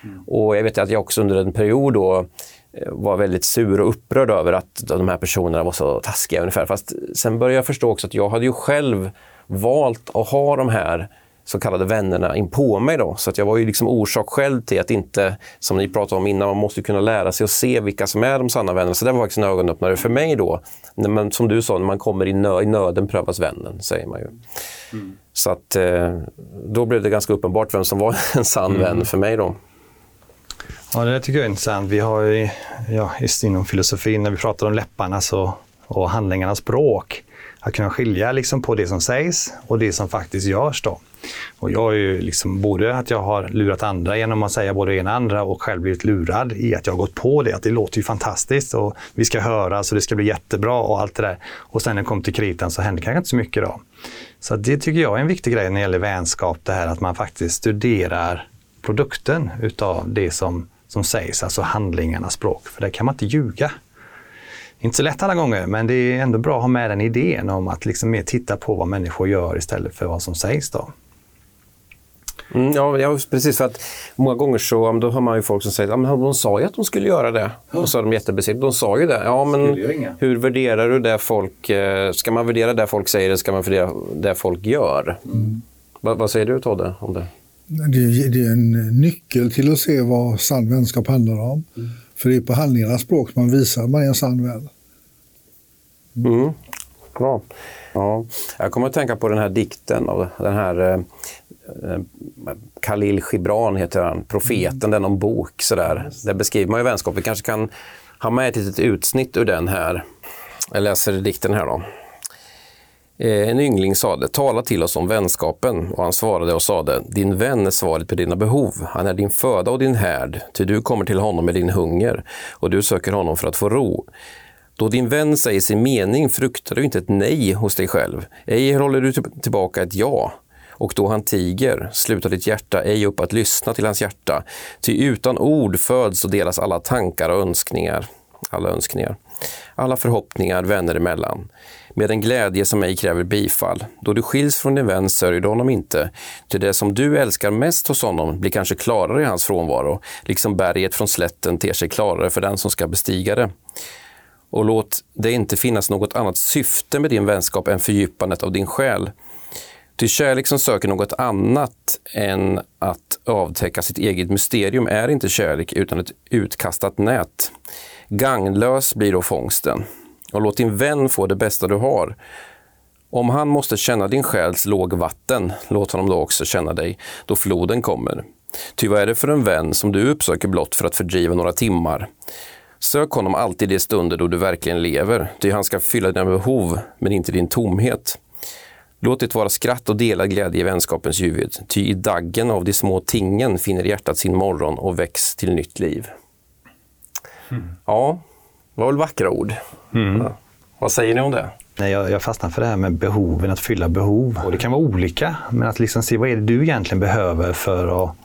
S1: Mm. Och jag vet att jag också under en period då eh, var väldigt sur och upprörd över att de här personerna var så taskiga ungefär. Fast sen började jag förstå också att jag hade ju själv valt att ha de här så kallade vännerna in på mig. Då. Så att jag var ju liksom orsak själv till att inte, som ni pratade om innan, man måste kunna lära sig att se vilka som är de sanna vännerna. Så det var faktiskt en ögonöppnare för mig då. När man, som du sa, när man kommer i, nö i nöden prövas vännen, säger man ju. Mm. Så att eh, då blev det ganska uppenbart vem som var en sann mm. vän för mig då.
S2: Ja, det tycker jag är intressant. Vi har ju, ja, just inom filosofin, när vi pratar om läpparnas och, och handlingarnas språk, att kunna skilja liksom på det som sägs och det som faktiskt görs. Då. Och jag är ju liksom både att jag har lurat andra genom att säga både det ena och andra och själv blivit lurad i att jag har gått på det. Att det låter ju fantastiskt och vi ska höras och det ska bli jättebra och allt det där. Och sen när det kommer till kritan så händer kanske inte så mycket då. Så det tycker jag är en viktig grej när det gäller vänskap, det här att man faktiskt studerar produkten utav det som, som sägs, alltså handlingarnas språk. För där kan man inte ljuga. Inte så lätt alla gånger, men det är ändå bra att ha med den idén om att liksom mer titta på vad människor gör istället för vad som sägs. Då.
S1: Mm, ja, ja, precis. För att många gånger så då hör man ju folk som säger att ja, de sa ju att de skulle göra det. Ja. Och så är de jättebesvikna. De sa ju det. Ja, men hur värderar du det folk... Eh, ska man värdera det folk säger eller ska man värdera det folk gör? Mm. Va, vad säger du Todde om det?
S3: det? Det är en nyckel till att se vad sann vänskap handlar om. Mm. För det är på handlingarnas språk man visar att man är en sann vän.
S1: Mm. Bra. Ja. Jag kommer att tänka på den här dikten av den här eh, eh Khalil Gibran heter han, Profeten, mm. den om bok. Sådär. Där beskriver man ju vänskap. Vi kanske kan ha med ett litet utsnitt ur den här. Jag läser dikten här då. Eh, en yngling sade, tala till oss om vänskapen. Och han svarade och sade, din vän är svaret på dina behov. Han är din föda och din härd, ty du kommer till honom med din hunger och du söker honom för att få ro. Då din vän säger sin mening fruktar du inte ett nej hos dig själv. Ej håller du tillbaka ett ja. Och då han tiger slutar ditt hjärta ej upp att lyssna till hans hjärta. Ty utan ord föds och delas alla tankar och önskningar. Alla önskningar. Alla förhoppningar vänner emellan. Med en glädje som ej kräver bifall. Då du skiljs från din vän sörjer du honom inte. Ty det som du älskar mest hos honom blir kanske klarare i hans frånvaro. Liksom berget från slätten ter sig klarare för den som ska bestiga det och låt det inte finnas något annat syfte med din vänskap än fördjupandet av din själ. Ty kärlek som söker något annat än att avtäcka sitt eget mysterium är inte kärlek utan ett utkastat nät. Gagnlös blir då fångsten. Och låt din vän få det bästa du har. Om han måste känna din själs lågvatten, låt honom då också känna dig då floden kommer. Ty vad är det för en vän som du uppsöker blott för att fördriva några timmar? Sök honom alltid i stunder då du verkligen lever, ty han ska fylla dina behov, men inte din tomhet. Låt det vara skratt och delad glädje i vänskapens ljuvhet, ty i daggen av de små tingen finner hjärtat sin morgon och väcks till nytt liv. Mm. Ja, var väl vackra ord. Mm. Ja. Vad säger ni om det?
S2: Nej, jag, jag fastnar för det här med behoven, att fylla behov. Och det kan vara olika, men att liksom se vad är det du egentligen behöver för att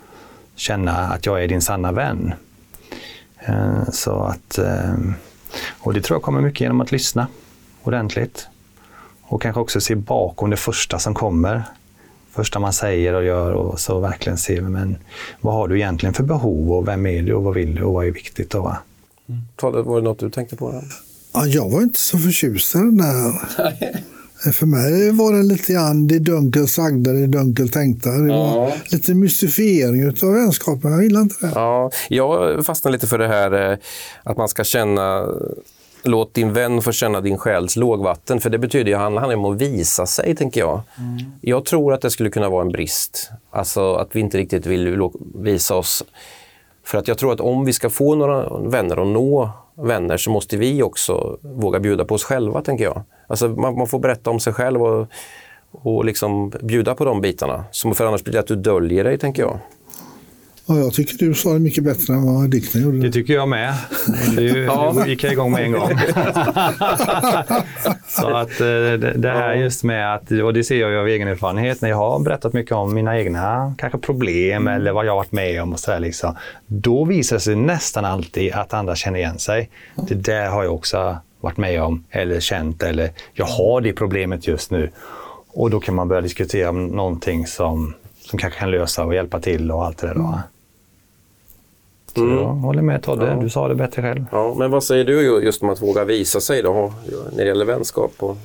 S2: känna att jag är din sanna vän. Eh, så att, eh, och det tror jag kommer mycket genom att lyssna ordentligt. Och kanske också se bakom det första som kommer. Första man säger och gör och så verkligen se men vad har du egentligen för behov och vem är du och vad vill du och vad är viktigt. Då, va?
S1: Mm. Var det något du tänkte på?
S3: Ja, jag var inte så förtjust i den där För mig var det lite grann det dunkelt sagda, det dunkelt tänkta. Det ja. var lite mystifiering av vänskapen. Jag gillar inte det.
S1: Ja, jag fastnar lite för det här eh, att man ska känna Låt din vän få känna din själs lågvatten, för det betyder ju att han handlar om att visa sig, tänker jag. Mm. Jag tror att det skulle kunna vara en brist. Alltså att vi inte riktigt vill visa oss. För att jag tror att om vi ska få några vänner och nå vänner så måste vi också våga bjuda på oss själva, tänker jag. Alltså man, man får berätta om sig själv och, och liksom bjuda på de bitarna. För annars blir det att du döljer dig, tänker jag.
S3: Ja, jag tycker du sa det mycket bättre än vad dikten gjorde.
S2: Det tycker jag med. Du, ja. du gick jag igång med en gång. så att eh, det här just med att, och det ser jag ju av egen erfarenhet, när jag har berättat mycket om mina egna kanske problem mm. eller vad jag har varit med om och så här, liksom, Då visar det sig nästan alltid att andra känner igen sig. Det där har jag också varit med om eller känt eller jag har det problemet just nu. Och då kan man börja diskutera om någonting som, som kanske kan lösa och hjälpa till och allt det där. Då. Så mm. jag håller med Todde, ja. du sa det bättre själv.
S1: Ja, men vad säger du just om att våga visa sig då, när det gäller vänskap? Och...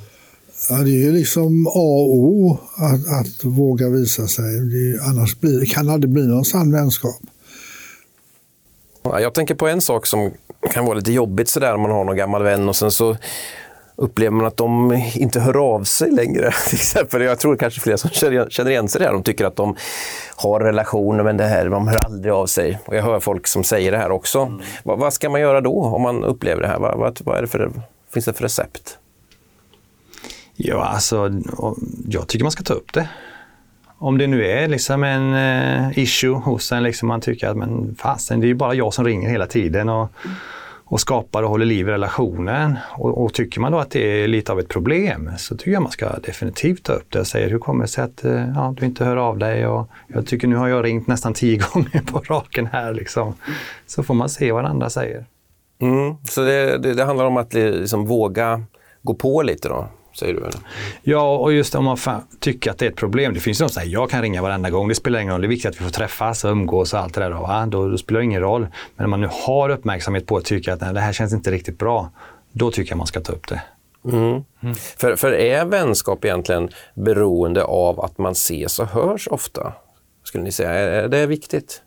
S3: Ja, det är ju liksom A och O att, att våga visa sig. Det annars blir, kan det aldrig bli någon sann vänskap.
S1: Ja, jag tänker på en sak som kan vara lite jobbigt sådär om man har någon gammal vän och sen så upplever man att de inte hör av sig längre. Till exempel. Jag tror kanske fler som känner igen sig där. De tycker att de har relationer men det här, de hör aldrig av sig. Och jag hör folk som säger det här också. Mm. Vad, vad, ska man göra då om man upplever det här? Vad, vad, vad är det för, finns det för recept?
S2: Ja, alltså jag tycker man ska ta upp det. Om det nu är liksom en eh, issue hos en, liksom man tycker att men fasen, det är ju bara jag som ringer hela tiden. Och, och skapar och håller liv i relationen. Och, och, tycker man då att det är lite av ett problem så tycker jag man ska definitivt ta upp det och säga hur kommer det sig att eh, ja, du inte hör av dig? Och jag tycker nu har jag ringt nästan tio gånger på raken här. Liksom. Så får man se vad andra säger.
S1: Mm, så det, det, det handlar om att liksom våga gå på lite då? Säger du? Eller?
S2: Ja, och just om man tycker att det är ett problem. Det finns ju de som säger jag kan ringa varenda gång, det spelar ingen roll. Det är viktigt att vi får träffas och umgås och allt det där. Då, då, då spelar det ingen roll. Men om man nu har uppmärksamhet på att tycka att nej, det här känns inte riktigt bra, då tycker jag man ska ta upp det.
S1: Mm. Mm. För, för är vänskap egentligen beroende av att man ses och hörs ofta? Skulle ni säga, är det viktigt?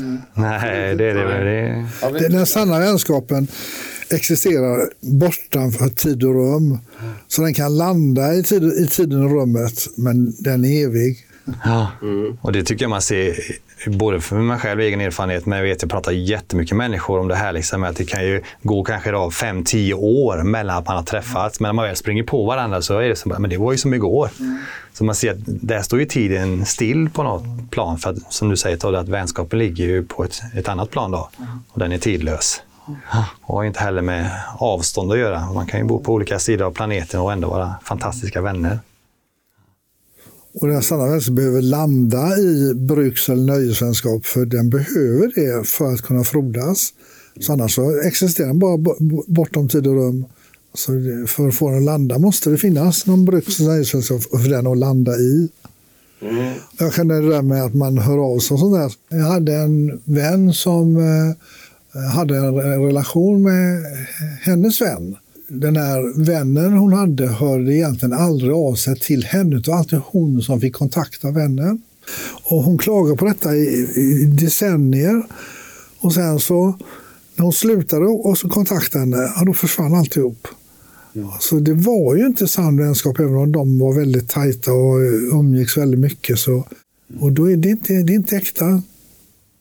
S2: Mm. Nej, det är det.
S3: det. Den sanna vänskapen existerar bortanför tid och rum. Så den kan landa i, tid, i tiden och rummet, men den är evig.
S2: Ja, mm. och det tycker jag man ser både för mig själv egen erfarenhet, men jag vet jag pratar jättemycket människor om det här. Liksom, att det kan ju gå kanske 5-10 år mellan att man har träffats. Men när man väl springer på varandra så är det som men det var ju som igår. Mm. Så man ser att där står ju tiden still på något plan. För att, som du säger att vänskapen ligger ju på ett, ett annat plan då. Och den är tidlös. Och har inte heller med avstånd att göra. Man kan ju bo på olika sidor av planeten och ändå vara fantastiska vänner.
S3: Och den sanna vänskapen behöver landa i bruks eller nöjesvänskap för den behöver det för att kunna frodas. Så annars så existerar den bara bortom tid och rum. Så för att få den att landa måste det finnas någon bruks eller nöjesvänskap för den att landa i. Mm. Jag känner det där med att man hör av sig och sånt där. Jag hade en vän som eh, hade en relation med hennes vän. Den här vännen hon hade hörde egentligen aldrig av sig till henne. Det var alltid hon som fick kontakta vännen. Och hon klagade på detta i, i decennier. Och sen så, när hon slutade och så kontaktade henne, ja, då försvann alltihop. Mm. Så det var ju inte sann vänskap, även om de var väldigt tajta och umgicks väldigt mycket. Så, och då är det inte, det är inte äkta.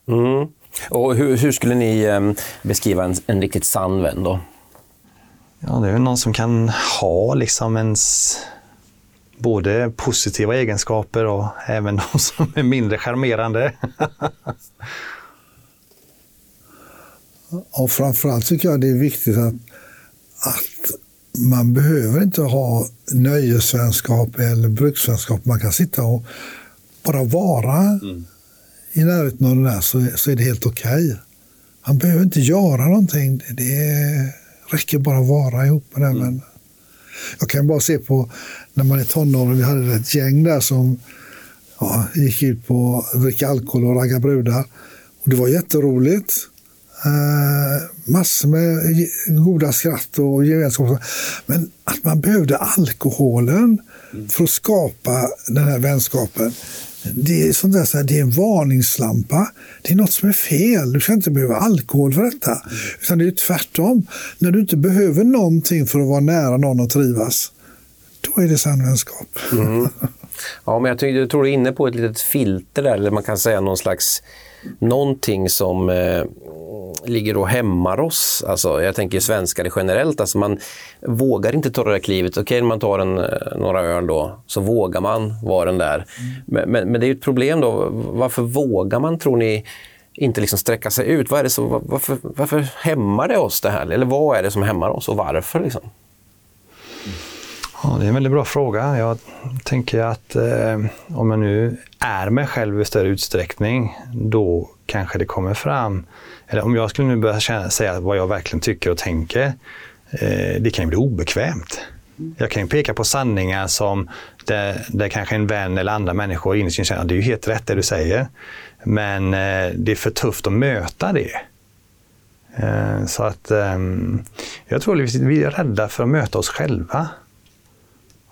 S1: Mm. Och hur, hur skulle ni eh, beskriva en, en riktigt sann vän då?
S2: Ja, det är väl någon som kan ha liksom ens både positiva egenskaper och även de som är mindre charmerande.
S3: och framförallt tycker jag det är viktigt att, att man behöver inte ha nöjesvänskap eller bruksvänskap. Man kan sitta och bara vara. Mm i närheten av det där så, så är det helt okej. Okay. Han behöver inte göra någonting. Det räcker bara att vara ihop med den mm. Jag kan bara se på när man är tonåring, vi hade ett gäng där som ja, gick ut på att dricka alkohol och ragga brudar. Och det var jätteroligt. Eh, massor med goda skratt och gemenskap. Men att man behövde alkoholen mm. för att skapa den här vänskapen det är, sånt där, så här, det är en varningslampa. Det är något som är fel. Du ska inte behöva alkohol för detta. Mm. Utan det är tvärtom. När du inte behöver någonting för att vara nära någon och trivas, då är det sann vänskap.
S1: Mm. Ja, men jag, tycker, jag tror du är inne på ett litet filter där, eller man kan säga någon slags någonting som eh, ligger och hämmar oss. Alltså, jag tänker svenskar generellt. Alltså man vågar inte ta det där klivet. Okej, okay, man tar en, eh, några öl då, så vågar man vara den där. Mm. Men, men, men, det är ett problem då. Varför vågar man, tror ni, inte liksom sträcka sig ut? Vad är det så, varför, varför hämmar det oss det här? Eller vad är det som hämmar oss och varför? Liksom?
S2: Ja, det är en väldigt bra fråga. Jag tänker att eh, om jag nu är mig själv i större utsträckning, då kanske det kommer fram. Eller om jag skulle nu börja känna, säga vad jag verkligen tycker och tänker, eh, det kan ju bli obekvämt. Jag kan ju peka på sanningar som där, där kanske en vän eller andra människor innerst känner att det är ju helt rätt det du säger. Men eh, det är för tufft att möta det. Eh, så att eh, jag tror att vi är rädda för att möta oss själva.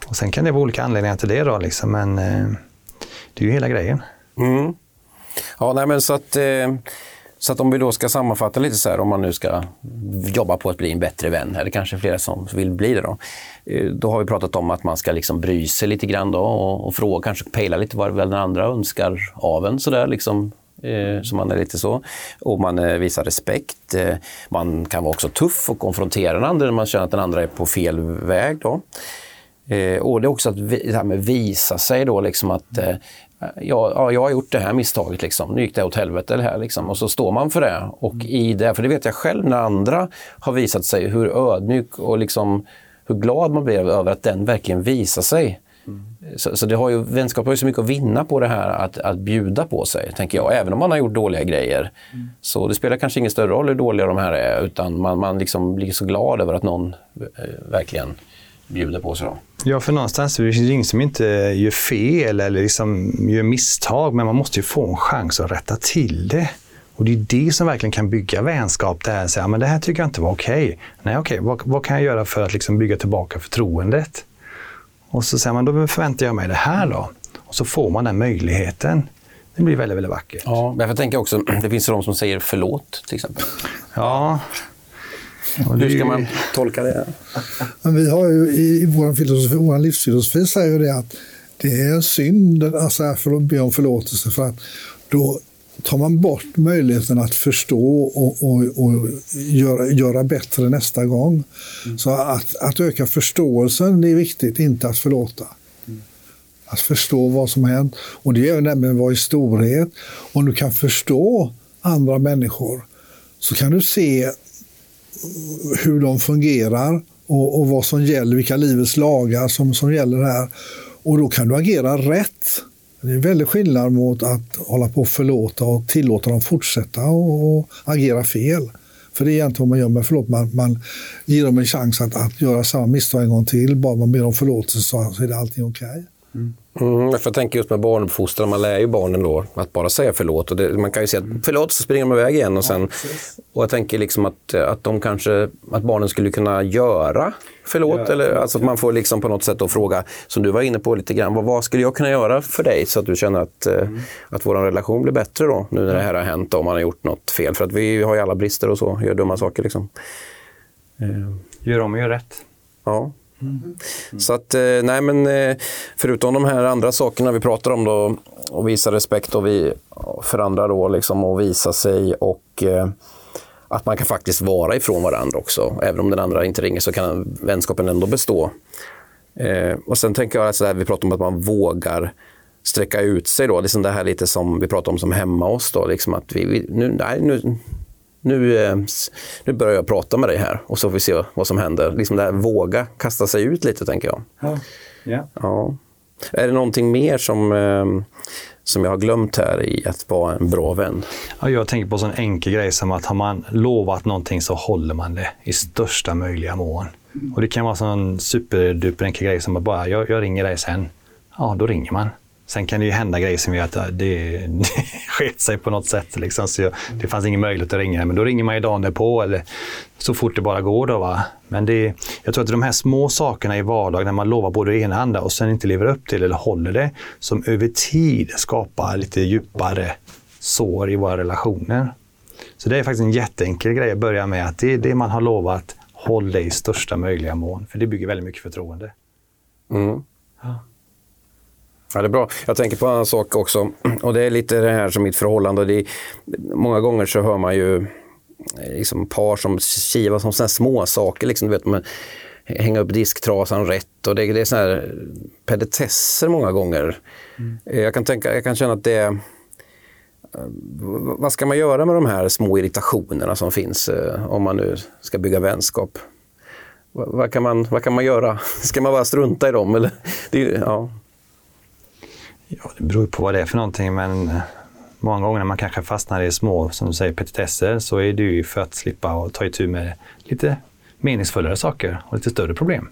S2: Och sen kan det vara olika anledningar till det då, liksom, men eh, det är ju hela grejen.
S1: Mm. Ja, nej, men så att, eh, så att om vi då ska sammanfatta lite så här, om man nu ska jobba på att bli en bättre vän, eller kanske flera som vill bli det då. Eh, då har vi pratat om att man ska liksom bry sig lite grann då och, och fråga, kanske pejla lite vad den andra önskar av en sådär liksom. Eh, så man är lite så. Och man eh, visar respekt. Man kan vara också tuff och konfrontera den andra när man känner att den andra är på fel väg. Då. Eh, och det är också att vi, det här med visa sig då, liksom att eh, ja, jag har gjort det här misstaget, liksom. nu gick det åt helvete. Det här, liksom. Och så står man för det. Och i det, för det vet jag själv när andra har visat sig, hur ödmjuk och liksom, hur glad man blir över att den verkligen visar sig. Mm. Så, så, det har ju, vänskap har ju så mycket att vinna på det här att, att bjuda på sig, tänker jag. Även om man har gjort dåliga grejer. Mm. Så det spelar kanske ingen större roll hur dåliga de här är, utan man, man liksom blir så glad över att någon eh, verkligen bjuder på sig. Då.
S2: Ja, för någonstans är det ingen som inte gör fel eller liksom gör misstag, men man måste ju få en chans att rätta till det. Och det är det som verkligen kan bygga vänskap. Det här, så men det här tycker jag inte var okej. Okay. Nej, okej, okay, vad, vad, kan jag göra för att liksom bygga tillbaka förtroendet? Och så säger man, då förväntar jag mig det här då. Och så får man den möjligheten. Det blir väldigt, väldigt vackert.
S1: Ja, jag tänker också, det finns de som säger förlåt till exempel.
S2: Ja,
S1: hur ska man tolka det?
S3: Men vi har ju i vår, filosofi, vår livsfilosofi säger det att det är en synd alltså för att be om förlåtelse för att då tar man bort möjligheten att förstå och, och, och göra, göra bättre nästa gång. Mm. Så att, att öka förståelsen det är viktigt, inte att förlåta. Mm. Att förstå vad som har hänt. Och det är nämligen vad i storhet. Om du kan förstå andra människor så kan du se hur de fungerar och, och, vad som gäller, vilka livets lagar som, som gäller här. Och då kan du agera rätt. Det är en väldig skillnad mot att hålla på och förlåta och tillåta dem fortsätta och, och agera fel. För det är egentligen vad man gör med förlåt. Man, man ger dem en chans att, att göra samma misstag en gång till. Bara man ber om förlåtelse så är det allting okej. Okay.
S1: Mm. Mm, jag tänker just med barnuppfostran, man lär ju barnen då att bara säga förlåt. Och det, man kan ju säga att förlåt, så springer de iväg igen. Och, sen, och jag tänker liksom att, att, de kanske, att barnen skulle kunna göra förlåt. Ja, eller, alltså att man får liksom på något sätt då fråga, som du var inne på lite grann, vad, vad skulle jag kunna göra för dig så att du känner att, eh, mm. att vår relation blir bättre då, nu när det här har hänt och man har gjort något fel. För att vi har ju alla brister och så, gör dumma saker. Liksom.
S2: Gör om och gör rätt.
S1: Ja. Mm. Så att, eh, nej men eh, förutom de här andra sakerna vi pratar om då, och visa respekt och vi, för andra då, liksom, och visa sig och eh, att man kan faktiskt vara ifrån varandra också. Även om den andra inte ringer så kan vänskapen ändå bestå. Eh, och sen tänker jag, alltså vi pratar om att man vågar sträcka ut sig. Då. Liksom det här lite som vi pratar om som hemma oss. Då, liksom att vi, vi, nu, nej, nu, nu, eh, nu börjar jag prata med dig här och så får vi se vad som händer. Liksom det här våga kasta sig ut lite, tänker jag.
S2: Ja. Yeah.
S1: ja. Är det någonting mer som, eh, som jag har glömt här i att vara en bra vän?
S2: Ja, jag tänker på en sån enkel grej som att har man lovat någonting så håller man det i största möjliga mån. Och Det kan vara en sån superduper enkel grej som att bara, jag, jag ringer dig sen. Ja, då ringer man. Sen kan det ju hända grejer som gör att det, det sket sig på något sätt. Liksom. Så jag, det fanns ingen möjlighet att ringa. Men då ringer man ju dagen därpå eller så fort det bara går. Då, va? Men det, jag tror att de här små sakerna i vardagen, när man lovar både det ena och andra och sen inte lever upp till eller håller det, som över tid skapar lite djupare sår i våra relationer. Så det är faktiskt en jätteenkel grej att börja med. att Det är det man har lovat, håll det i största möjliga mån. För det bygger väldigt mycket förtroende.
S1: Mm. Ja. Ja, det är bra. Jag tänker på en annan sak också. Och det är lite det här som mitt förhållande. Det är, många gånger så hör man ju liksom par som kivas om sådana små saker. Liksom, du vet, man, hänga upp disktrasan rätt. Och det, det är såna här pedetesser många gånger. Mm. Jag, kan tänka, jag kan känna att det vad ska man göra med de här små irritationerna som finns eh, om man nu ska bygga vänskap? Vad kan man, vad kan man göra? Ska man bara strunta i dem? Eller? Det, ja
S2: ja, det beror på vad det är för någonting, men eh, många gånger när man kanske fastnar i små, som du säger, petitesser så är det ju för att slippa och ta itu med lite meningsfullare saker och lite större problem.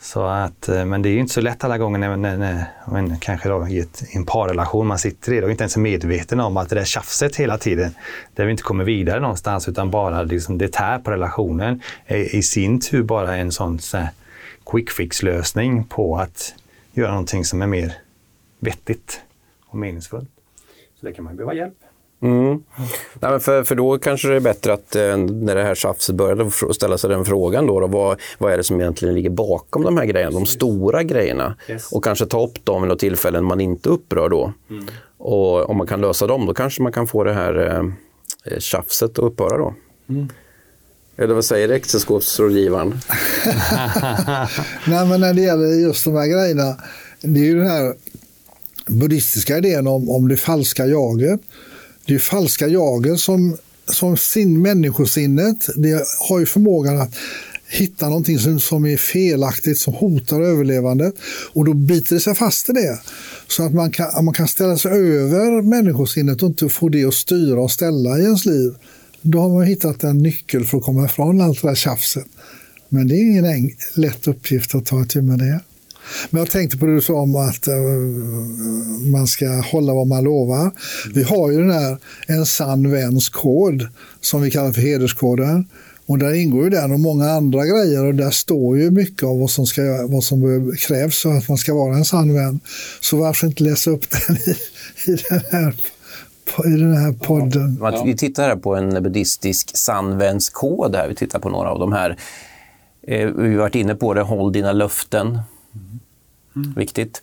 S2: Så att, eh, men det är ju inte så lätt alla gånger när, när, när men kanske då i ett, en parrelation man sitter i och inte ens är medveten om att det där tjafset hela tiden, där vi inte kommer vidare någonstans utan bara liksom det tär på relationen, är i sin tur bara en sån så quick fix-lösning på att göra någonting som är mer vettigt och meningsfullt. Så det kan man behöva hjälp.
S1: Mm. Nej, för, för då kanske det är bättre att eh, när det här tjafset började ställa sig den frågan då, då vad, vad är det som egentligen ligger bakom de här grejerna, de stora grejerna. Yes. Och kanske ta upp dem vid något tillfällen man inte upprör då. Mm. Och om man kan lösa dem, då kanske man kan få det här eh, tjafset att upphöra då. Mm. Eller vad säger äktenskapsrådgivaren?
S3: Nej, men när det gäller just de här grejerna, det är ju den här buddhistiska idén om, om det falska jaget. Det är falska jaget som, som sin, människosinnet, det har ju förmågan att hitta någonting som, som är felaktigt, som hotar överlevandet. Och då biter det sig fast i det. Så att man kan, man kan ställa sig över människosinnet och inte få det att styra och ställa i ens liv. Då har man hittat en nyckel för att komma ifrån allt det där tjafset. Men det är ingen lätt uppgift att ta itu med det. Men jag tänkte på det du sa om att uh, man ska hålla vad man lovar. Vi har ju den här en sann väns kod som vi kallar för hederskoden. Och där ingår ju den och många andra grejer och där står ju mycket av vad som, ska, vad som krävs för att man ska vara en sann vän. Så varför inte läsa upp den i, i den här i den här podden.
S1: Ja. Vi tittar här på en buddhistisk sannvänskod. Här. Vi tittar på några av de här. Eh, vi har varit inne på det, håll dina löften. Mm. Viktigt.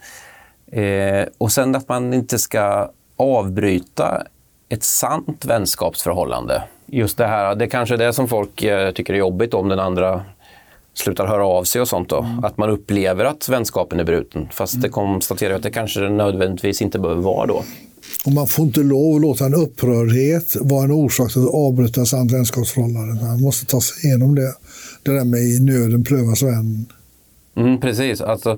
S1: Eh, och sen att man inte ska avbryta ett sant vänskapsförhållande. Just det här, det är kanske är det som folk eh, tycker är jobbigt om den andra slutar höra av sig och sånt. Då. Mm. Att man upplever att vänskapen är bruten. Fast mm. det konstaterar att det kanske nödvändigtvis inte behöver vara då.
S3: Och man får inte lov att låta en upprördhet vara en orsak till att avbryta sant vänskapsförhållande. Man måste ta sig igenom det. Det där med i nöden prövas vän.
S1: Mm, precis. Alltså,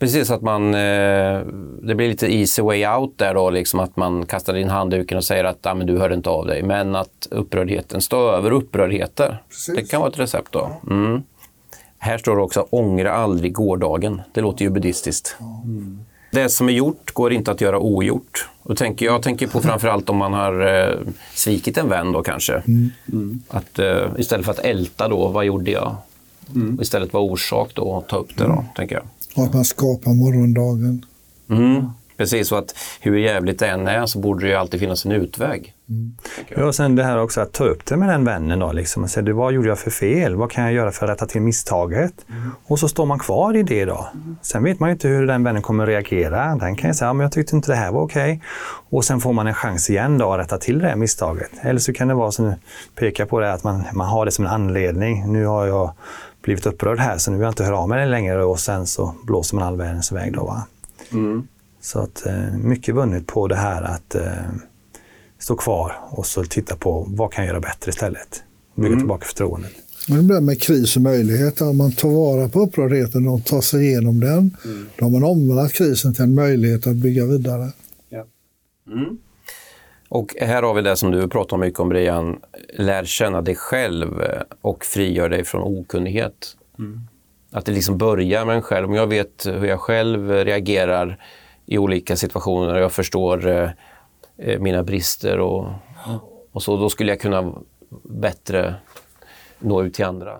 S1: Precis, att man, eh, det blir lite easy way out där då, liksom att man kastar in handduken och säger att ah, men du hörde inte av dig. Men att upprördheten står över upprördheter. Precis. Det kan vara ett recept då. Mm. Här står det också ångra aldrig gårdagen. Det låter ju buddhistiskt. Mm. Det som är gjort går inte att göra ogjort. Och tänker, jag tänker på framförallt om man har eh, svikit en vän då kanske. Mm. Att, eh, istället för att älta då, vad gjorde jag? Mm. Istället vara orsak då, ta upp det då, tänker jag.
S3: Och att man skapar morgondagen.
S1: Mm. Precis, så att hur jävligt det än är så borde det ju alltid finnas en utväg.
S2: Mm. Ja, och sen det här också att ta upp det med den vännen då. Liksom. Och säga, vad gjorde jag för fel? Vad kan jag göra för att rätta till misstaget? Mm. Och så står man kvar i det då. Mm. Sen vet man ju inte hur den vännen kommer att reagera. Den kan ju säga, men jag tyckte inte det här var okej. Okay. Och sen får man en chans igen då att rätta till det här misstaget. Eller så kan det vara som du pekar på det, att man, man har det som en anledning. Nu har jag blivit upprörd här så nu vill jag inte höra av mig längre och sen så blåser man all världens väg. Då, va? Mm. Så att eh, mycket vunnet på det här att eh, stå kvar och så titta på vad kan jag göra bättre istället. Bygga mm. tillbaka förtroendet.
S3: Men det med kris och möjligheter. Om man tar vara på upprördheten och tar sig igenom den, mm. då har man omvandlat krisen till en möjlighet att bygga vidare. Ja.
S1: Mm. Och här har vi det som du pratar mycket om Brian, lär känna dig själv eh, och frigör dig från okunnighet. Mm. Att det liksom börjar med en själv. Om jag vet hur jag själv reagerar i olika situationer och jag förstår eh, eh mina brister och, och så, då skulle jag kunna bättre nå ut till andra.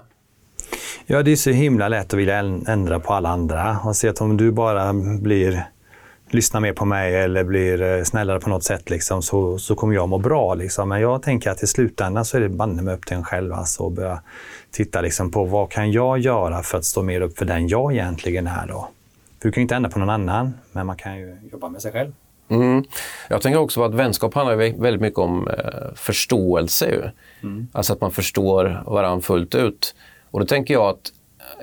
S2: Ja, det är så himla lätt att vilja ändra på alla andra och se att om du bara blir lyssnar mer på mig eller blir eh, snällare på något sätt liksom, så, så kommer jag må bra. Liksom. Men jag tänker att i slutändan så är det banne mig upp till en själv alltså, och börja titta liksom, på vad kan jag göra för att stå mer upp för den jag egentligen är. Då? För du kan ju inte ändra på någon annan, men man kan ju jobba med sig själv.
S1: Mm. Jag tänker också på att vänskap handlar väldigt mycket om eh, förståelse. Mm. Alltså att man förstår varandra fullt ut. Och då tänker jag att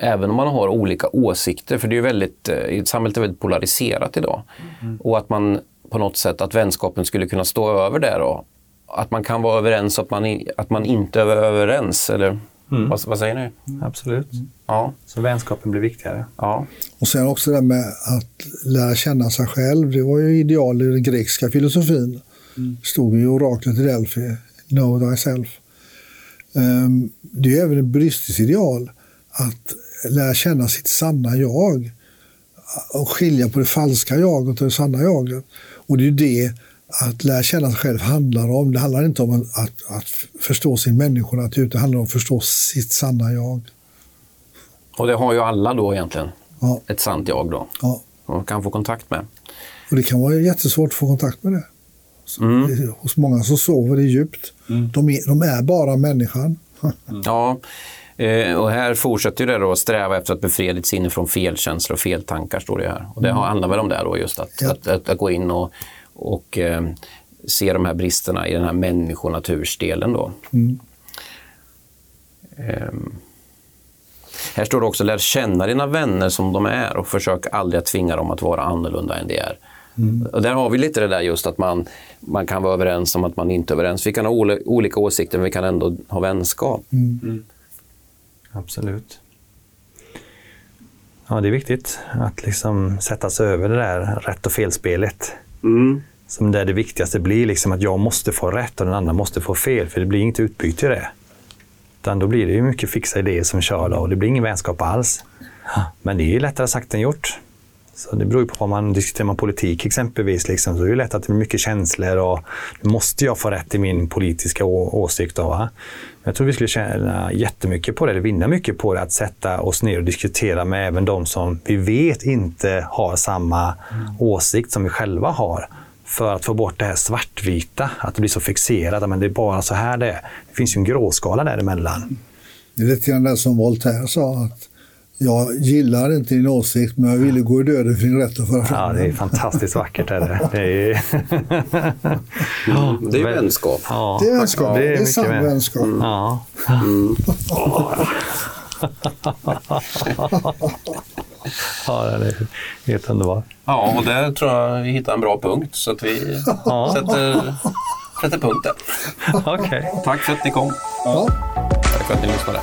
S1: även om man har olika åsikter, för det är ju väldigt, eh, samhället är väldigt polariserat idag. Mm. Och att man på något sätt, att vänskapen skulle kunna stå över det då. Att man kan vara överens och att man, att man inte är överens. Eller mm. vad, vad, säger ni?
S2: Absolut. Ja. Så vänskapen blir viktigare.
S1: Ja.
S3: Och sen också det med att lära känna sig själv. Det var ju ideal i den grekiska filosofin. Mm. stod i oraklet i Delphi, Know thyself. Um, det är även ett buddhistiskt ideal att lära känna sitt sanna jag och skilja på det falska jaget och det sanna jaget. Och det är ju det att lära känna sig själv handlar om. Det handlar inte om att, att förstå sin människonatur, utan det handlar om att förstå sitt sanna jag.
S1: Och det har ju alla då egentligen, ja. ett sant jag då. Ja. Man kan få kontakt med.
S3: Och det kan vara jättesvårt att få kontakt med det. Mm. Hos många så sover det djupt. Mm. De, är, de är bara människan.
S1: Mm. Ja, Eh, och här fortsätter det då att sträva efter att befria ditt sinne från felkänslor och feltankar, står det här. Och det mm. handlar väl om det då, just att, ja. att, att, att, gå in och, och eh, se de här bristerna i den här människonatursdelen då. Mm. Eh, här står det också, lär känna dina vänner som de är och försök aldrig att tvinga dem att vara annorlunda än de är. Mm. Och där har vi lite det där just att man, man kan vara överens om att man inte är överens. Vi kan ha olika åsikter men vi kan ändå ha vänskap. Mm.
S2: Absolut. Ja, det är viktigt att liksom sätta sig över det där rätt och felspelet. Mm. Som där det viktigaste blir liksom att jag måste få rätt och den andra måste få fel, för det blir inget utbyte i det. Utan då blir det ju mycket fixa idéer som kör och det blir ingen vänskap alls. Men det är lättare sagt än gjort. Så det beror ju på vad man diskuterar man politik exempelvis. Liksom, så det är lätt att det blir mycket känslor och måste jag få rätt i min politiska åsikt. Då, va? Jag tror vi skulle tjäna jättemycket på det, eller vinna mycket på det, att sätta oss ner och diskutera med även de som vi vet inte har samma mm. åsikt som vi själva har. För att få bort det här svartvita, att det blir så fixerat, men det är bara så här det är. Det finns ju en gråskala däremellan.
S3: Det är lite grann det som Voltaire sa, att jag gillar inte din åsikt, men jag ville gå i döden för din rätt att föra
S2: fram Ja, det är fantastiskt vackert. Är det. Det, är...
S1: ja, det är vänskap.
S3: Ja, det är vänskap. Det är, det är sann vänskap. Mm. Ja. Mm.
S2: ja, det är helt underbart.
S1: Ja, och där tror jag vi hittar en bra punkt. Så att vi ja. sätter, sätter punkt där.
S2: Okay.
S1: Tack för att ni kom. Ja. Tack för att ni lyssnade.